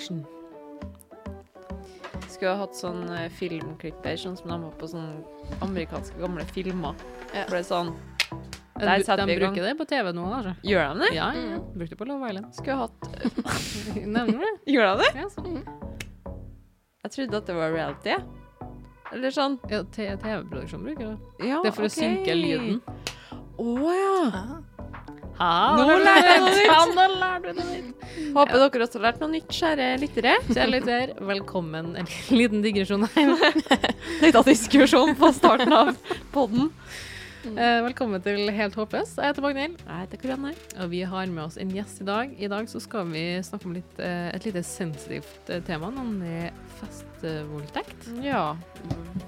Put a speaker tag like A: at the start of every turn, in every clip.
A: Action.
B: Skulle ha hatt sånn eh, filmklipper, sånn som de har på sånne amerikanske gamle filmer.
C: Ja.
B: For det er sånn
A: De,
B: Der setter vi i gang.
A: bruker det på TV nå, altså.
B: Gjør de det?
A: Ja, ja. ja. Brukte det på Love Island.
B: Skulle ha hatt
A: Nevner det?
B: Gjør de det?
A: Ja, sånn.
B: Jeg trodde at det var reality. Eller sånn
A: ja TV-produksjon bruker det.
B: Ja,
A: Det er for å synke lyden.
B: Å ja.
C: Ah.
A: Ha,
B: Nå lærte jeg noe nytt.
A: Ja, nå lærte du noe nytt.
B: Håper dere også har lært noe nytt, kjære lyttere.
A: Kjære lytter, velkommen. En liten digresjon her.
B: Litt av diskusjon på starten av podden.
A: Eh, velkommen til Helt håpløs. Jeg heter Magnhild,
B: Jeg heter Karianne.
A: og vi har med oss en gjest i dag. I dag så skal vi snakke om litt, eh, et lite sensitivt eh, tema, nemlig festvoldtekt.
B: Ja,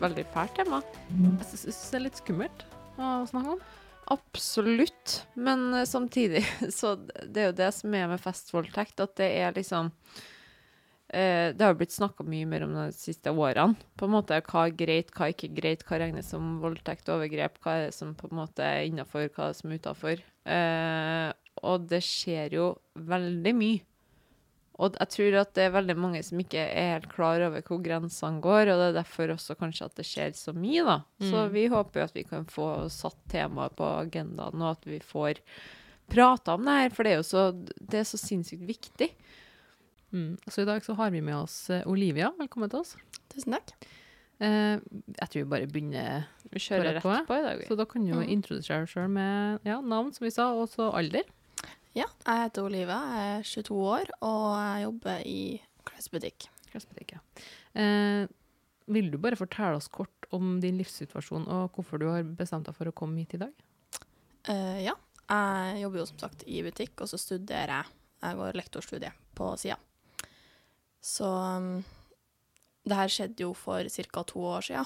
B: veldig fælt tema.
A: Jeg syns det er litt skummelt å snakke om.
B: Absolutt. Men eh, samtidig, så det er jo det som er med festvoldtekt, at det er liksom eh, Det har blitt snakka mye mer om de siste årene. På en måte Hva er greit, hva er ikke greit, hva regnes som voldtekt og overgrep, hva er det som på en måte er innafor, hva er det som er utafor. Eh, og det skjer jo veldig mye. Og jeg tror at det er veldig mange som ikke er helt klar over hvor grensene går, og det er derfor også kanskje at det skjer så mye, da. Så
A: Mm.
B: vi håper jo at vi kan få satt temaet på agendaen, og at vi får prata om det her, for det er jo så, det er så sinnssykt viktig.
A: Mm. Så i dag så har vi med oss eh, Olivia. Velkommen til oss.
C: Tusen takk.
A: Eh, jeg tror vi bare begynner,
B: Vi kjører
A: Rett
B: rett
A: på,
B: på, i dag. vi.
A: så da kan du jo
C: Mhm.
A: introdusere deg sjøl med ja, navn, som vi sa, og så alder.
C: Ja, jeg heter Olive, jeg er 22 år, og jeg jobber i klesbutikk.
A: Klesbutikk, ja. Eh, vil du bare fortelle oss kort om din livssituasjon, og hvorfor du har bestemt deg for å komme hit i dag?
C: Eh, ja, jeg jobber jo som sagt i butikk, og så studerer jeg. Jeg går lektorstudie på sida. Så um, det her skjedde jo for ca. to år sia,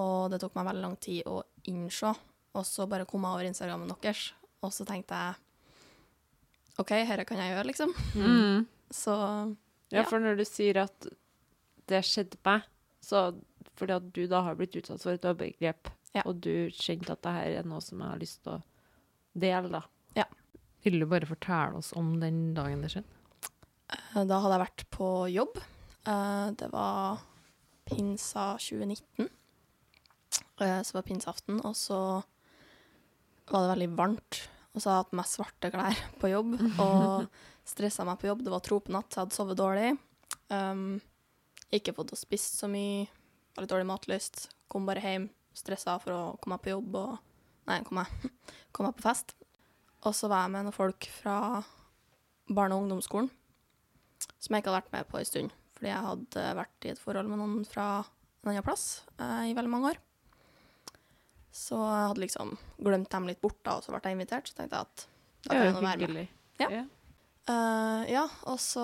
C: og det tok meg veldig lang tid å innse. Og så bare kom jeg over Instagrammen deres, og så tenkte jeg OK, dette kan jeg gjøre, liksom.
B: Mm.
C: Så
B: Ja,
C: Ja.
B: for når du sier at det skjedde meg, så fordi at du da har blitt utsatt for et overgrep,
C: Ja.
B: og du kjente at det her er noe som jeg har lyst til å dele, da. Ja.
A: Vil du bare fortelle oss om den dagen det skjedde?
C: Eh, Da hadde jeg vært på jobb. Eh, Det var pinsa 2019. Eh, Så var pinseaften, og så var det veldig varmt. Og så hadde jeg hatt meg svarte klær på jobb og stressa meg på jobb. Det var tropenatt, så jeg hadde sovet dårlig. Um, ikke fått å spist så mye. Var litt dårlig matlyst. Kom bare hjem, stressa for å komme meg på jobb og Nei, kom meg, kom meg på fest. Og så var jeg med noen folk fra barne- og ungdomsskolen som jeg ikke hadde vært med på en stund. Fordi jeg hadde vært i et forhold med noen fra en annen plass eh, i veldig mange år. Så jeg hadde liksom glemt dem litt bort, da, og så ble jeg invitert. Så tenkte jeg at da kan jeg nå være med. Ja.
B: Ja.
C: Eh, ja, og så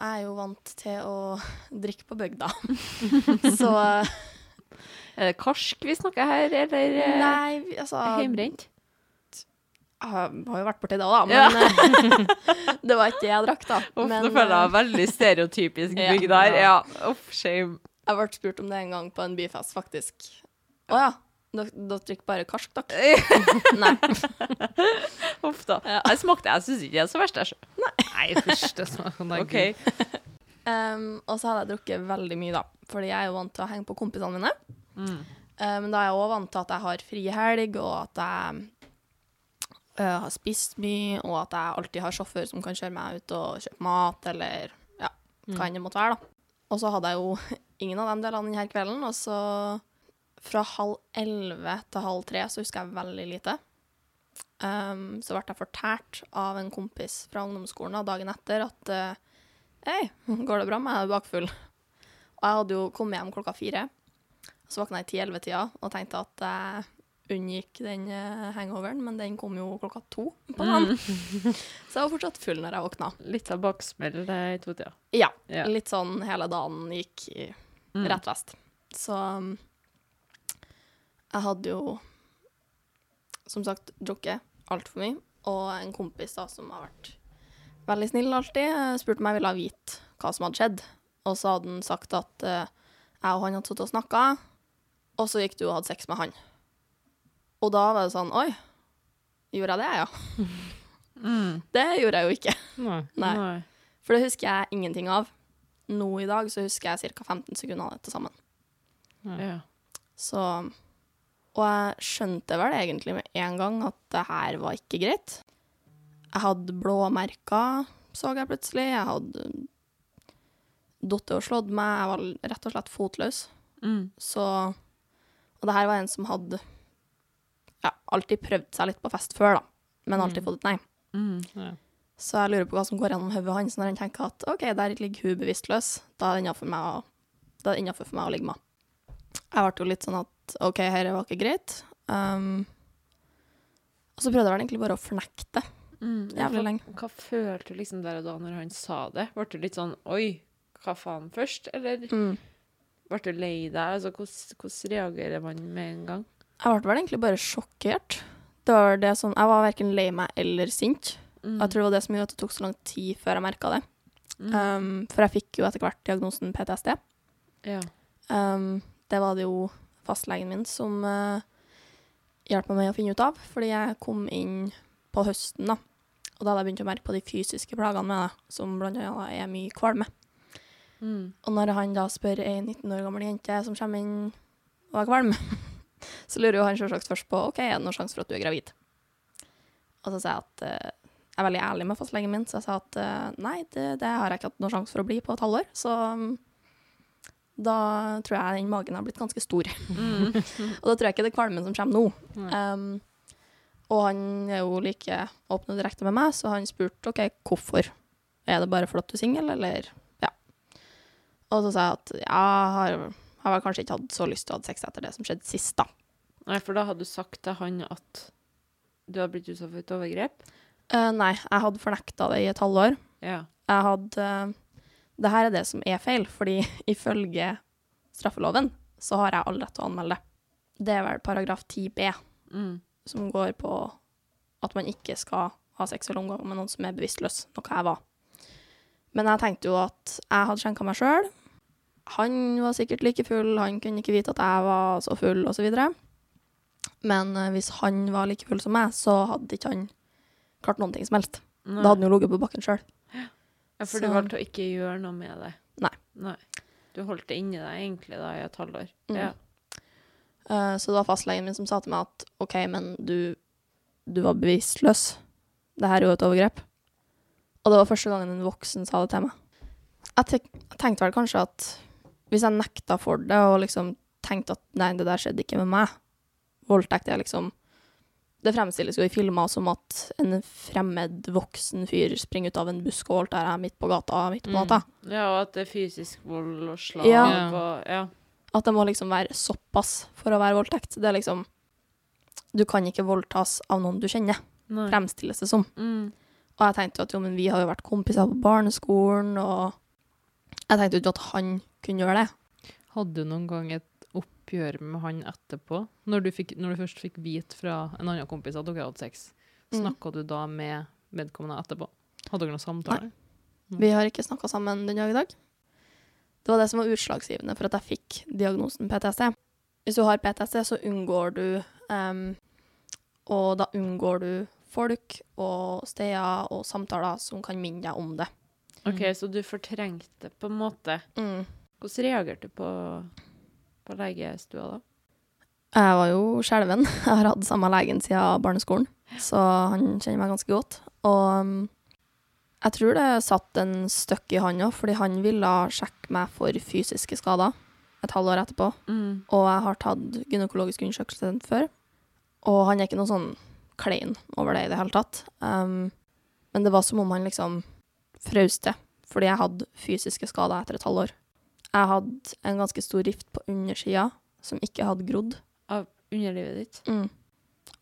C: er jeg jo vant til å drikke på bygda. så
B: Er det karsk vi snakker her, eller eh,
C: Nei, altså
B: heimbrent?
C: Jeg har jo vært borti det òg, da, men
B: Ja.
C: det var ikke det jeg drakk, da.
B: Uff,
C: Men,
B: nå føler jeg
C: eh,
B: meg veldig stereotypisk
C: Ja.
B: bygd her. Ja, uff, shame.
C: jeg ble spurt om det en gang på en byfest, faktisk. Å ja. Dere drikker bare karsk, dere? Nei.
B: Uff da.
C: Ja.
B: Jeg smakte, jeg syns ikke det er så verst, jeg. sjø.
A: Nei, fysj, det smaker nei,
B: OK.
C: Um, og så hadde jeg drukket veldig mye, da. Fordi jeg er jo vant til å henge på kompisene mine.
B: Mm.
C: Men Men da er jeg òg vant til at jeg har fri helg, og at jeg eh, har spist mye, og at jeg alltid har sjåfør som kan kjøre meg ut og kjøpe mat, eller ja, hva enn det måtte være, da. Og så hadde jeg jo ingen av de delene denne kvelden, og så fra halv elleve til halv tre så husker jeg veldig lite. Um, så ble jeg fortært av en kompis fra ungdomsskolen da, dagen etter at uh, Hei, går det bra med deg? Bakfull? Og jeg hadde jo kommet hjem klokka fire. Så våkna jeg i 10-11-tida og tenkte at jeg unngikk den eh, hangoveren, men den kom jo klokka to på dagen. Så jeg var fortsatt full når jeg våkna.
B: Litt av baksmell eh, i to-tida.
C: Ja,
B: Ja.
C: litt sånn hele dagen gikk i
B: Mm.
C: rett vest. Så um, jeg hadde jo som sagt drukket altfor mye, og en kompis da som har vært veldig snill alltid, spurte spurte om jeg ville vite hva som hadde skjedd. Og så hadde han sagt at uh, jeg og han hadde sittet og snakka, og så gikk du og hadde sex med han. Og da var det sånn Oi, gjorde jeg det, ja?
B: Mm.
C: Det gjorde jeg jo ikke.
A: Nei.
C: Nei. For det husker jeg ingenting av. nå i dag så husker jeg ca. 15 sekunder av det til sammen.
B: Ja.
C: Så Og jeg skjønte vel egentlig med en gang at det her var ikke greit. Jeg hadde blåmerker, så jeg plutselig. Jeg hadde datt og slått meg. Jeg var rett og slett fotløs.
B: Mm.
C: Så Og det her var en som hadde ja, alltid prøvd seg litt på fest før, da, men alltid
A: Mm.
C: fått et nei.
B: Mm.
A: Ja.
C: Så jeg lurer på hva som går gjennom hodet hans når han tenker at OK, der ligger hun bevisstløs. Da er det innafor for meg å ligge med. Jeg ble jo litt sånn at OK, dette var ikke greit. Um, og så prøvde jeg vel egentlig bare å fornekte det
B: Mm.
C: Jævlig lenge.
B: hva følte du liksom der og da når han sa det? Ble du litt sånn Oi, hva faen først? Eller
C: Mm.
B: ble du lei deg? Altså, hvordan, hvordan reagerer man med en gang?
C: Jeg ble vel egentlig bare sjokkert. Det var det sånn, Jeg var verken lei meg eller sint.
B: Mm.
C: Jeg tror det var det som gjorde at det tok så lang tid før jeg merka det.
B: Mm.
C: Um, for jeg fikk jo etter hvert diagnosen PTSD.
B: ja.
C: Um, det var det jo fastlegen min som uh, hjalp meg med å finne ut av, fordi jeg kom inn på høsten, da. Og da hadde jeg begynt å merke på de fysiske plagene med det, som annet er mye kvalme.
B: Mm.
C: Og når han da spør ei 19 år gammel jente som kommer inn og er kvalm, så lurer jo han selvsagt først på OK, er det noen sjanse for at du er gravid. Og så sier jeg at uh, jeg er veldig ærlig med fastlegen min, så jeg sa at uh, nei, det, det har jeg ikke hatt noen sjanse for å bli på et halvår. Så mm, da tror jeg den magen har blitt ganske stor.
B: Mm.
C: og da tror jeg ikke det er kvalmen som kommer nå. Um, og han er jo like åpen og direkte med meg, så han spurte OK, hvorfor? Er det bare fordi du er singel, eller Ja. Og så sa jeg at ja, jeg har, har vel kanskje ikke hatt så lyst til å ha sex etter det som skjedde sist, da.
B: Nei, for da hadde du sagt til han at du hadde blitt utsatt for et overgrep?
C: Uh, nei, jeg hadde fornekta det i et halvår.
B: Ja.
C: Jeg hadde Det her er det som er feil, fordi ifølge straffeloven så har jeg all rett til å anmelde det. Er vel paragraf 10b.
B: Mm.
C: som går på at man ikke skal ha seksuell omgang med noen som er bevisstløs, noe jeg var. Men jeg tenkte jo at jeg hadde skjenka meg sjøl. Han var sikkert like full, han kunne ikke vite at jeg var så full, osv. Men eh, hvis han var like full som meg, så hadde ikke han klart noen ting som helst.
B: Nei.
C: Da hadde han jo ligget på bakken sjøl.
B: Ja, for du valgte å ikke gjøre noe med det?
C: Nei.
B: Nei. Du holdt det inni deg egentlig da i et halvår?
C: Mm.
B: Ja.
C: Uh, så det var fastlegen min som sa til meg at OK, men du, du var bevisstløs. Det her er jo et overgrep. Og det var første gangen en voksen sa det til meg. Jeg tenkte vel kanskje at hvis jeg nekta for det og liksom tenkte at nei, det der skjedde ikke med meg Voldtekt er liksom Det fremstilles jo i filmer som at en fremmed voksen fyr springer ut av en busk og voldtar deg midt på gata midt på
A: Mm.
B: ja, og at det er fysisk vold og slag
C: Ja.
B: og Ja.
C: At det må liksom være såpass for å være voldtekt. Det er liksom Du kan ikke voldtas av noen du kjenner,
B: Nei.
C: fremstilles det som.
B: Mm.
C: Og jeg tenkte jo at jo, men vi har jo vært kompiser på barneskolen, og jeg tenkte jo ikke at han kunne gjøre det.
A: Hadde du noen gang et oppgjør med han etterpå? Når du, fikk, når du først fikk vite fra en annen kompis at dere hadde sex,
C: Mm.
A: du da med vedkommende etterpå? Hadde dere noen samtale?
C: Vi har ikke snakka sammen den dag i dag. Det var det som var utslagsgivende for at jeg fikk diagnosen PTSD. Hvis du har PTSD, så unngår du um, Og da unngår du folk og steder og samtaler som kan minne deg om det.
B: OK, så du fortrengte på en måte.
C: Mm.
B: Hvordan reagerte du på, på legestua da?
C: Jeg var jo skjelven. Jeg har hatt samme legen siden barneskolen, så han kjenner meg ganske godt. Og um, jeg tror det satt en støkk i han òg, fordi han ville sjekke meg for fysiske skader et halvår etterpå.
B: Mm.
C: Og jeg har tatt gynekologisk undersøkelse før, og han er ikke noe sånn klein over det i det hele tatt. Um, men det var som om han liksom frøs til, fordi jeg hadde fysiske skader etter et halvår. Jeg hadde en ganske stor rift på undersida som ikke hadde grodd.
B: Av underlivet ditt?
C: Mm.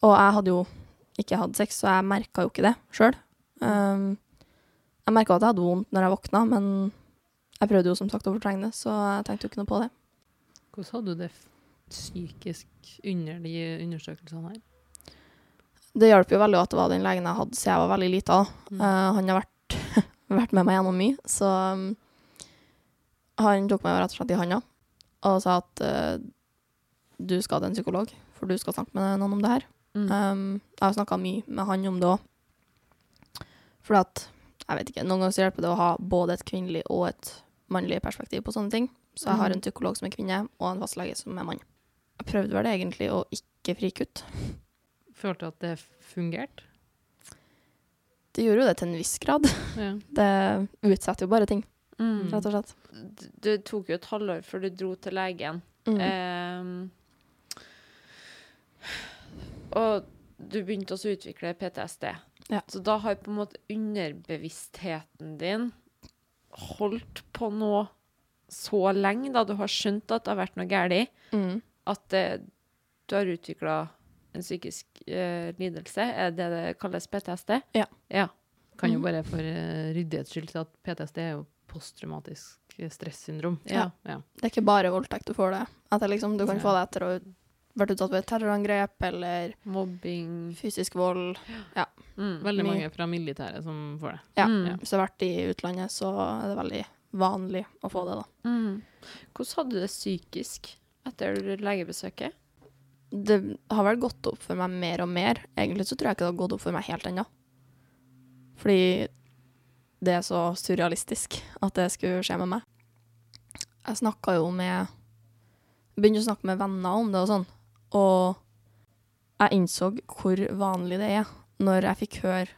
C: Og jeg hadde jo ikke hatt sex, så jeg merka jo ikke det sjøl. Um, jeg merka at jeg hadde vondt når jeg våkna, men jeg prøvde jo som sagt å fortrenge det, så jeg tenkte jo ikke noe på det.
A: Hvordan hadde du det psykisk under de undersøkelsene her?
C: Det hjalp jo veldig at det var den legen jeg hadde siden jeg var veldig lita.
A: Mm.
C: Uh, han har vært, vært med meg gjennom mye, så um, han tok meg rett og slett i handa og sa at uh, du skal til en psykolog, for du skal snakke med noen om det her.
B: Mm.
C: Um, jeg har snakka mye med han om det òg. For at, jeg vet ikke, noen ganger så hjelper det å ha både et kvinnelig og et mannlig perspektiv på sånne ting. Så jeg har
B: Mhm.
C: en psykolog som er kvinne, og en fastlege som er mann. Jeg prøvde vel egentlig å ikke frike ut.
A: Følte du at det fungerte?
C: Det gjorde jo det til en viss grad.
A: Ja.
C: Det utsetter jo bare ting,
B: Mm.
C: rett og slett.
B: Det tok jo et halvår før du dro til legen.
C: Mm.
B: Um, og du begynte også å utvikle PTSD.
C: Ja.
B: Så da har på en måte underbevisstheten din holdt på noe så lenge, da du har skjønt at det har vært noe galt,
C: Mm.
B: at det, du har utvikla en psykisk uh, lidelse. Er det det kalles PTSD?
C: Ja.
B: ja.
A: Kan jo
C: Mhm.
A: bare for uh, ryddighets skyld si at PTSD er jo posttraumatisk stressyndrom.
B: Ja.
A: ja.
C: Det er ikke bare voldtekt du får det. det liksom, du kan
A: Ja.
C: få det etter å ha vært utsatt for et terrorangrep eller
B: Mobbing
C: fysisk vold.
B: mm.
A: Veldig mange fra militæret som får det.
C: Ja.
B: Mm.
C: Hvis du har vært i utlandet, så er det veldig vanlig å få det, da.
B: Mm. Hvordan hadde du det psykisk etter legebesøket?
C: Det har vel gått opp for meg mer og mer. Egentlig så tror jeg ikke det har gått opp for meg helt ennå. Fordi det er så surrealistisk at det skulle skje med meg. Jeg snakka jo med Begynte å snakke med venner om det og sånn, og jeg innså hvor vanlig det er når jeg fikk høre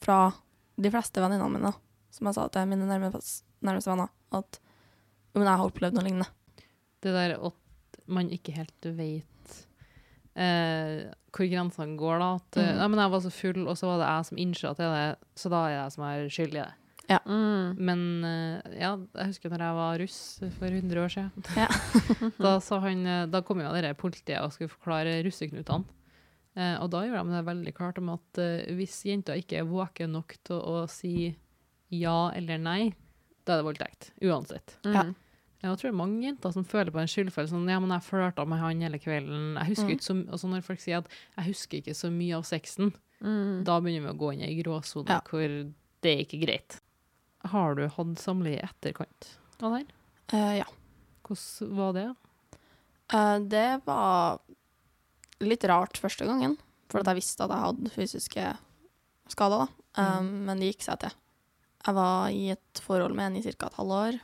C: fra de fleste venninnene mine, som jeg sa til mine nærmeste, nærmeste venner, at men jeg har opplevd noe lignende.
A: Det der at man ikke helt vet eh, hvor grensene går, da. At
C: mm.
A: Nei, men jeg var så full, og så var det jeg som innså at det er det, så da er det jeg som er skyld i det.
B: Mm.
A: Men eh, ja, jeg husker når jeg var russ for 100 år siden.
C: Ja.
A: da, han, eh, da kom jo dere politiet og skulle forklare russeknutene. Eh, og da gjorde de det veldig klart om at eh, hvis jenta ikke er våken nok til å si ja eller nei, da er det voldtekt. Uansett.
C: Ja.
B: Mm.
A: Jeg tror det er mange jenter som føler på en skyldfølelse. Sånn, ja, men jeg flørta med han hele kvelden. Jeg husker
C: Mm.
A: ikke så, altså Når folk sier at 'jeg husker ikke så mye av sexen',
B: Mm.
A: da begynner vi å gå inn i ei gråsone
C: Ja.
A: hvor det er ikke greit. Har du hatt samleie i etterkant av det her?
C: Eh, ja.
A: Hvordan var det?
C: Uh, det var litt rart første gangen, for jeg visste at jeg hadde fysiske skader. Da. Eh, Men det gikk seg til. Jeg var i et forhold med en i ca. et halvår.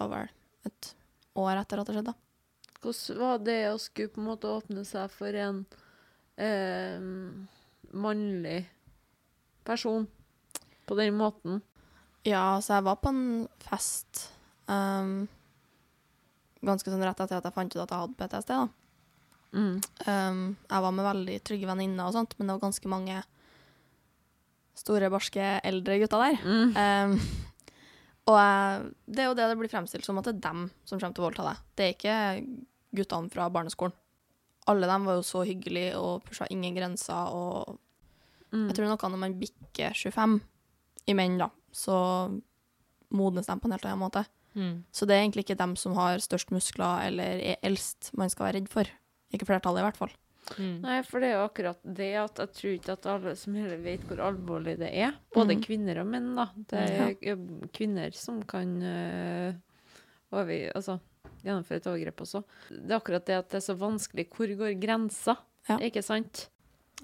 C: Var vel et år etter at det skjedde.
B: Hvordan var det å skulle på en måte åpne seg for en eh, mannlig person på den måten?
C: Ja, så jeg var på en fest um, ganske sånn rett etter at jeg fant ut at jeg hadde PTSD. da.
B: Mm.
C: Um, jeg var med veldig trygge venninner og sånt, men det var ganske mange store, barske, eldre gutter der.
B: Mm.
C: Um, og det er jo det det blir fremstilt som, at det er dem som kommer til å voldta deg. Det er ikke guttene fra barneskolen. Alle dem var jo så hyggelige og pusha ingen grenser. og
B: Mm.
C: Jeg tror noe når man bikker 25 i menn, da, så modnes de på en helt annen måte.
A: Mm.
C: Så det er egentlig ikke dem som har størst muskler eller er eldst man skal være redd for. Ikke flertallet, i hvert fall.
A: Mm.
B: Nei, for det er jo akkurat det at jeg tror ikke at alle som heller vet hvor alvorlig det er. Både
C: mm.
B: kvinner og menn, da. Det er jo kvinner som kan øh, over, altså, gjennomføre et overgrep også. Det er akkurat det at det er så vanskelig. Hvor går grensa?
C: Ja.
B: Ikke sant?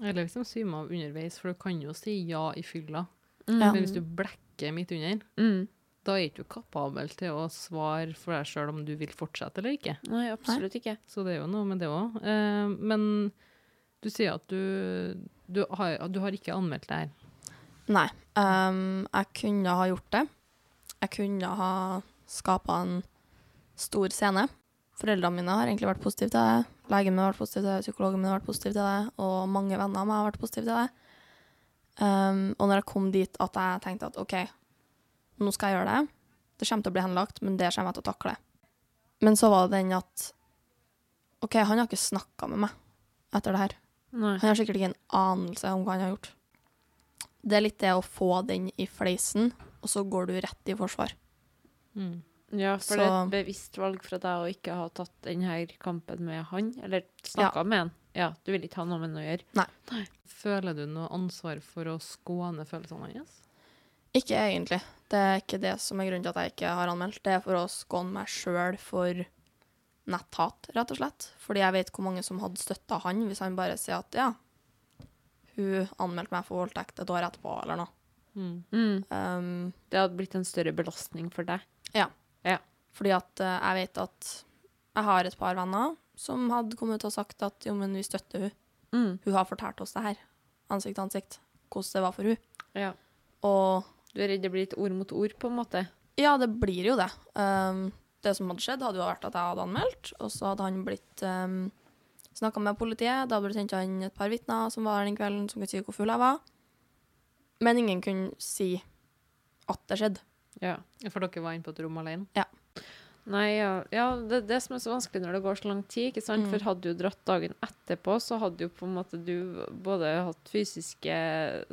A: Eller liksom syme av underveis, for du kan jo si ja i fylla.
C: Ja.
A: Men hvis du blekker midt under,
B: Mm.
A: Da er ikke du kapabel til å svare for deg sjøl om du vil fortsette eller ikke.
B: Nei, absolutt ikke.
A: Så det er jo noe med det òg. Eh, men du sier at du, du, har, du har ikke anmeldt det her.
C: Nei. Um, jeg kunne ha gjort det. Jeg kunne ha skapa en stor scene. Foreldrene mine har egentlig vært positive til det. Legen min har vært positiv til det, psykologen min har vært positiv til det, og mange venner av meg har vært positive til det. Um, og når jeg kom dit at jeg tenkte at OK, nå skal jeg gjøre det. Det kommer til å bli henlagt, men det kommer jeg til å takle. Men så var det den at OK, han har ikke snakka med meg etter det her.
B: Nei.
C: Han har sikkert ikke en anelse om hva han har gjort. Det er litt det å få den i fleisen, og så går du rett i forsvar.
A: Mm.
B: Ja, for det er et bevisst valg fra deg å ikke ha tatt denne kampen med han, eller snakka med han. Ja, du vil ikke ha noe med han å gjøre. Nei.
A: Føler du noe ansvar for å skåne følelsene hans?
C: Ikke egentlig. Det er ikke det som er grunnen til at jeg ikke har anmeldt. Det er for å skåne meg sjøl for netthat, rett og slett. Fordi jeg vet hvor mange som hadde støtta han hvis han bare sier at ja, hun anmeldte meg for voldtekt et år etterpå, eller noe.
A: Mm.
C: Um,
B: Det hadde blitt en større belastning for deg.
C: fordi at uh, jeg vet at jeg har et par venner som hadde kommet ut og sagt at jo, men vi støtter hun.
B: Mm.
C: Hun har fortalt oss det her, ansikt til ansikt, hvordan det var for hun.
B: Ja.
C: Og
B: Du er redd det blir litt ord mot ord, på en måte?
C: ja, det blir jo det. Um, det som hadde skjedd, hadde jo vært at jeg hadde anmeldt, og så hadde han blitt um, snakka med politiet. Da hadde blitt sendt inn et par vitner som var der den kvelden, som kunne si hvor full jeg var. Men ingen kunne si at det skjedde.
B: Ja.
A: For dere var inne på et rom alene?
B: Nei, ja, ja det er det som er så vanskelig når det går så lang tid, ikke sant?
C: Mm.
B: For hadde du dratt dagen etterpå, så hadde jo på en måte du både hatt fysiske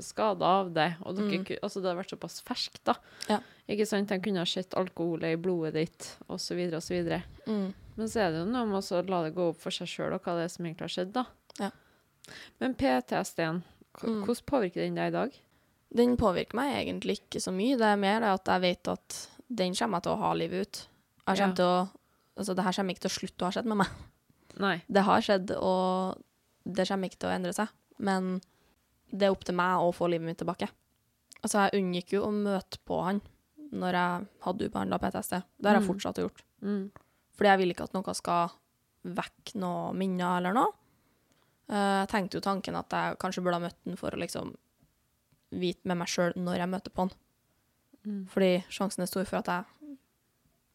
B: skader av det, og dere,
C: Mm.
B: altså det hadde vært såpass ferskt, da.
C: Ja.
B: Ikke sant? De kunne ha sett alkoholet i blodet ditt, så videre.
C: Mm.
B: Men så er det jo noe med å la det gå opp for seg sjøl, og hva det er som egentlig har skjedd, da.
C: Ja.
B: Men PTSD-en,
C: Mm.
B: hvordan påvirker den deg i dag?
C: Den påvirker meg egentlig ikke så mye. Det er mer det at jeg vet at den kommer jeg til å ha livet ut. Jeg kommer til å, altså det her kommer ikke til å slutte å ha skjedd med meg.
B: Nei.
C: Det har skjedd, og det kommer ikke til å endre seg. Men det er opp til meg å få livet mitt tilbake. Altså, jeg unngikk jo å møte på han når jeg hadde ubehandla PTSD. Det har jeg
B: Mm.
C: fortsatt gjort.
B: Mm.
C: Fordi jeg vil ikke at noe skal vekke noe minner eller noe. Eh, Jeg tenkte jo tanken at jeg kanskje burde ha møtt den for å liksom vite med meg sjøl når jeg møter på han.
B: Mm.
C: Fordi sjansen er stor for at jeg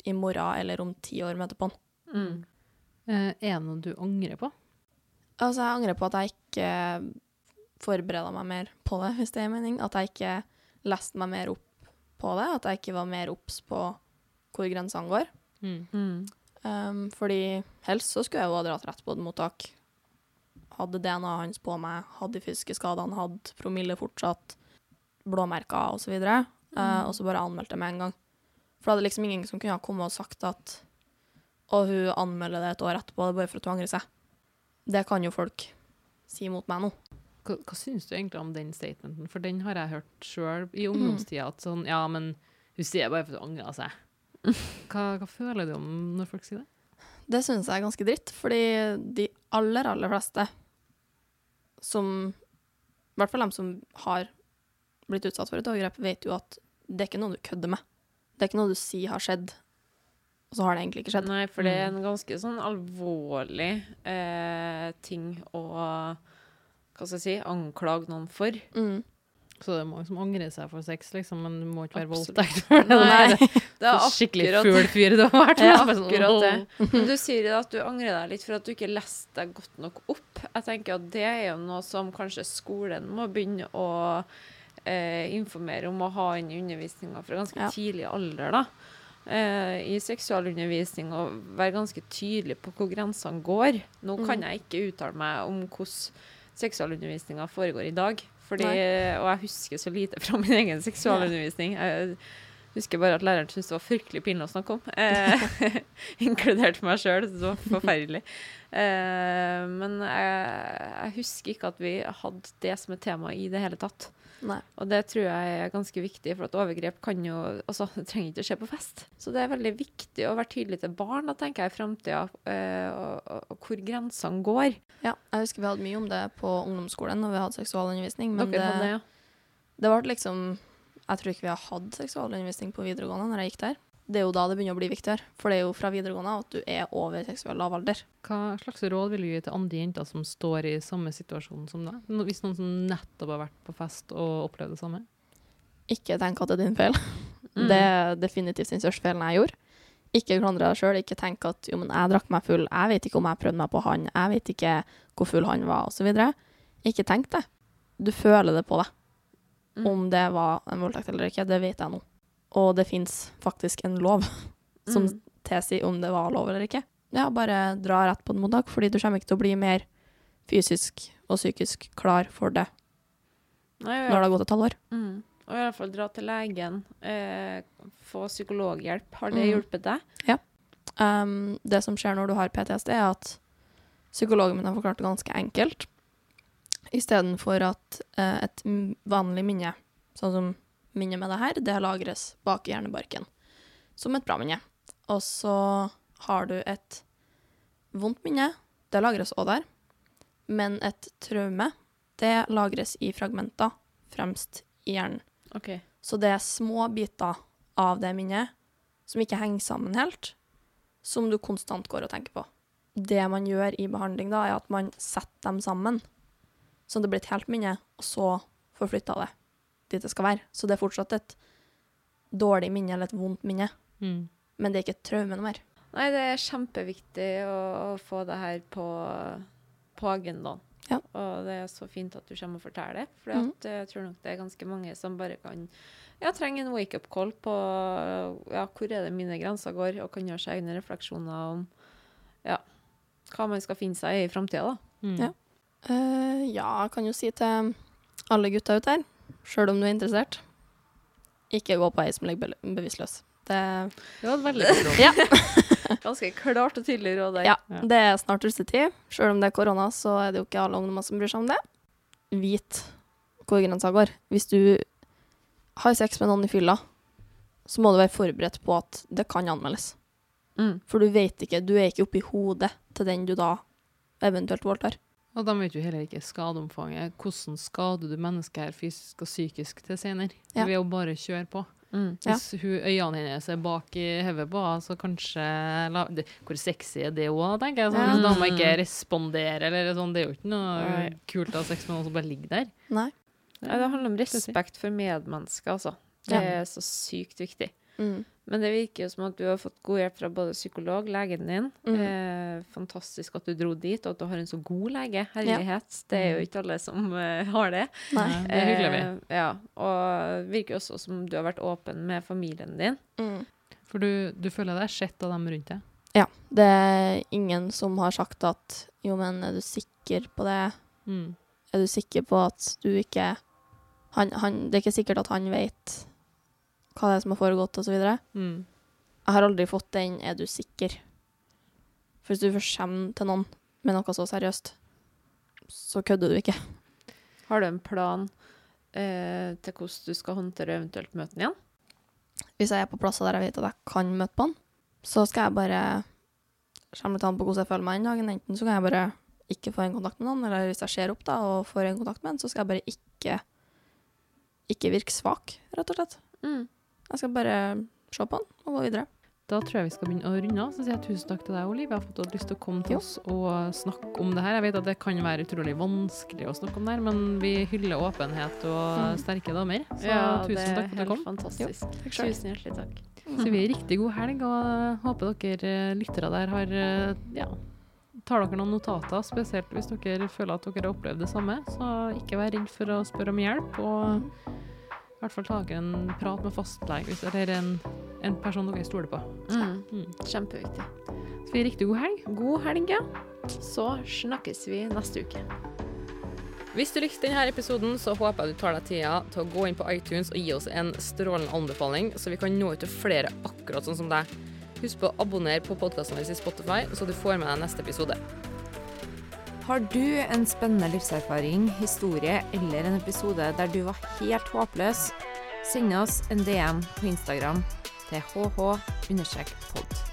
C: i morgen eller om ti år møter på han.
B: Mm.
A: Eh, er det noe du angrer på?
C: Altså, jeg angrer på at jeg ikke forbereda meg mer på det, hvis det er mening. At jeg ikke leste meg mer opp på det. At jeg ikke var mer obs på hvor grensene går.
A: Mm.
B: Mm.
C: Um, fordi helst så skulle jeg jo ha dratt rett på et mottak. Hadde DNA-et hans på meg, hadde de fysiske skadene, hadde promille fortsatt, blåmerker osv. Og, så uh, og så bare anmeldte jeg med en gang. For da hadde liksom ingen som kunne ha kommet og sagt at Og hun anmelder det et år etterpå, det er bare for at hun angrer seg. Det kan jo folk si mot meg nå.
A: Hva, hva syns du egentlig om den statementen? For den har jeg hørt sjøl i ungdomstida. At sånn, ja, men hun sier bare for at hun angrer seg. Hva, hva føler du om når folk sier det?
C: Det syns jeg er ganske dritt, fordi de aller, aller fleste som I hvert fall de som har blitt utsatt for et overgrep, vet jo at det er ikke noe du kødder med. Det er ikke noe du sier har skjedd, og så har det egentlig ikke skjedd.
B: Nei, for det er en ganske sånn alvorlig eh, ting å hva skal jeg si, anklage noen for.
C: Mm.
A: Så det er mange som angrer seg for sex, liksom, men du må ikke være voldtekt. For det
B: Nei, det er
A: skikkelig ful fyr du har vært
B: Ja,
A: sånn,
B: akkurat det. Men du sier at du angrer deg litt for at du ikke leste deg godt nok opp. Jeg tenker at det er jo noe som kanskje skolen må begynne å eh, informere om å ha inn undervisninga fra ganske
C: Ja.
B: tidlig alder. da. Eh, I seksualundervisning og være ganske tydelig på hvor grensene går. Nå kan
C: Mm.
B: jeg ikke uttale meg om hvordan seksualundervisninga foregår i dag. Fordi, og jeg husker så lite fra min egen seksualundervisning. Jeg husker bare at læreren syntes det var fryktelig pinlig å snakke om. Eh, inkludert meg sjøl. Det var forferdelig. Eh, men jeg, jeg husker ikke at vi hadde det som et tema i det hele tatt.
C: Nei.
B: Og det tror jeg er ganske viktig, for at overgrep kan jo også, det trenger ikke å skje på fest. Så det er veldig viktig å være tydelig til barn, da, tenker jeg, i framtida, eh, og, og, og hvor grensene går.
C: Ja, jeg husker vi hadde mye om det på ungdomsskolen når vi hadde seksualundervisning, men
B: hadde
C: det,
B: det, ja.
C: det ble liksom Jeg tror ikke vi har hatt seksualundervisning på videregående når jeg gikk der. Det er jo da det begynner å bli viktigere, for det er jo fra videregående at du er over seksuell lavalder.
A: Hva slags råd vil du gi til andre jenter som står i samme situasjon som deg? Hvis noen som nettopp har vært på fest og opplevd det samme?
C: Ikke tenk at det er din feil.
B: Mm.
C: Det er definitivt den største feilen jeg gjorde. Ikke klandre deg sjøl. Ikke tenk at jo, men jeg drakk meg full. Jeg vet ikke om jeg prøvde meg på han. Jeg vet ikke hvor full han var, osv. Ikke tenk det. Du føler det på deg.
B: Mm.
C: Om det var en voldtekt eller ikke, det vet jeg nå. Og det fins faktisk en lov som
B: Mm.
C: tilsier om det var lov eller ikke. Ja, bare dra rett på et mottak, fordi du kommer ikke til å bli mer fysisk og psykisk klar for det
B: Nei,
C: når det har gått et halvår.
B: Mm. Og i hvert fall dra til legen. Eh, få psykologhjelp. Har det
C: Mm.
B: hjulpet deg?
C: Um, det som skjer når du har PTSD, er at psykologen min har forklart det ganske enkelt. Istedenfor at eh, et vanlig minne, sånn som minnet med det her, det lagres bak i hjernebarken. Som et bra minne. Og så har du et vondt minne. Det lagres òg der. Men et traume, det lagres i fragmenter fremst i hjernen.
B: Okay.
C: Så det er små biter av det minnet som ikke henger sammen helt, som du konstant går og tenker på. Det man gjør i behandling da, er at man setter dem sammen, så det blir et helt minne, og så forflytter det dit det skal være. Så det er fortsatt et dårlig minne eller et vondt minne,
A: Mm.
C: men det er ikke et traume noe mer.
B: Nei, det er kjempeviktig å, å få det her på, på agendaen.
C: Ja.
B: Og det er så fint at du kommer og forteller det. For
C: mm.
B: jeg tror nok det er ganske mange som bare kan ja, trenger en wake-up call på ja, hvor er det mine grenser går, og kan gjøre seg egne refleksjoner om ja, hva man skal finne seg i i framtida.
A: Mm.
C: Ja. Uh, ja, jeg kan jo si til alle gutta ute her, sjøl om du er interessert, ikke gå på ei som ligger be bevisstløs. Det,
A: Det var et veldig godt råd.
C: ja,
B: Ganske klart og tydelig råd der.
C: ja,
A: Ja.
C: det er snart russetid. Sjøl om det er korona, så er det jo ikke alle ungdommer som bryr seg om det. Vit hvor grensa går. Hvis du har sex med noen i fylla, så må du være forberedt på at det kan anmeldes.
B: Mm.
C: For du vet ikke, du er ikke oppi hodet til den du da eventuelt voldtar.
A: Og de vet jo heller ikke skadeomfanget. Hvordan skader du mennesket her fysisk og psykisk til senere?
C: Ja.
A: Ved å bare kjøre på.
B: Mm.
C: Ja.
A: Hvis hun, øynene hennes er bak i hodet på henne, så kanskje la, det, Hvor sexy er det òg, tenker jeg. Sånn,
C: Ja.
A: Hvis dama ikke respondere, eller sånn. Det er jo ikke noe
B: Nei.
A: kult å ha sex med noen som bare ligger der.
C: Nei.
B: Ja, det handler om respekt for medmennesker, altså. Det
C: Ja.
B: er så sykt viktig.
C: Mm.
B: Men det virker jo som at du har fått god hjelp fra både psykolog, legen din.
C: Mm.
B: Eh, fantastisk at du dro dit, og at du har en så god lege. Herlighet. Det er jo ikke alle som uh, har det.
C: Nei.
A: Det er hyggelig. vi.
B: Eh, ja, og det virker også som du har vært åpen med familien din.
C: Mm.
A: For du, du føler deg sett av dem rundt deg.
C: Ja. Det er ingen som har sagt at jo, men er du sikker på det?
A: Mm.
C: Er du sikker på at du ikke han, han, Det er ikke sikkert at han vet hva det er som har foregått, osv. Jeg
A: Mm.
C: har aldri fått den 'er du sikker'? For hvis du først kommer til noen med noe så seriøst, så kødder du ikke.
B: Har du en plan eh, til hvordan du skal håndtere eventuelt møte den igjen?
C: Hvis jeg er på plasser der jeg vet at jeg kan møte på han, så skal jeg bare Kommer litt an på hvordan jeg føler meg den dagen. Enten så kan jeg bare ikke få en kontakt med noen, eller hvis jeg ser opp da og får en kontakt med en, så skal jeg bare ikke ikke virke svak, rett og slett.
B: Mm.
C: Jeg skal bare se på den og gå videre.
A: Da tror jeg vi skal begynne å runde av. Så sier jeg tusen takk til deg, Olivia, Jeg har fått lyst til å komme til
C: Jo.
A: oss og snakke om det her. Jeg vet at det kan være utrolig vanskelig å snakke om det her, men vi hyller åpenhet og
C: Mm.
A: sterke damer. Så
B: Ja,
A: tusen
B: er
A: takk for at du
B: helt
A: kom.
B: fantastisk.
C: Jo.
B: Tusen hjertelig takk.
A: Så vi har riktig god helg, og håper dere eh, lyttere der har eh, ja, tar dere noen notater, spesielt hvis dere føler at dere har opplevd det samme. Så ikke vær redd for å spørre om hjelp, og i hvert fall ta en prat med fastlege hvis- eller en, en person dere stoler på.
B: Mm.
A: Mm.
B: Kjempeviktig.
A: Så vi riktig god helg.
B: God helg, ja. Så snakkes vi neste uke.
A: Hvis du likte denne episoden, så håper jeg du tar deg tida til å gå inn på iTunes og gi oss en strålende anbefaling, så vi kan nå ut til flere akkurat sånn som deg. Husk på å abonnere på podkasten vår i Spotify, så du får med deg neste episode.
D: Har du en spennende livserfaring, historie eller en episode der du var helt håpløs, send oss en DM på Instagram til hh-pod.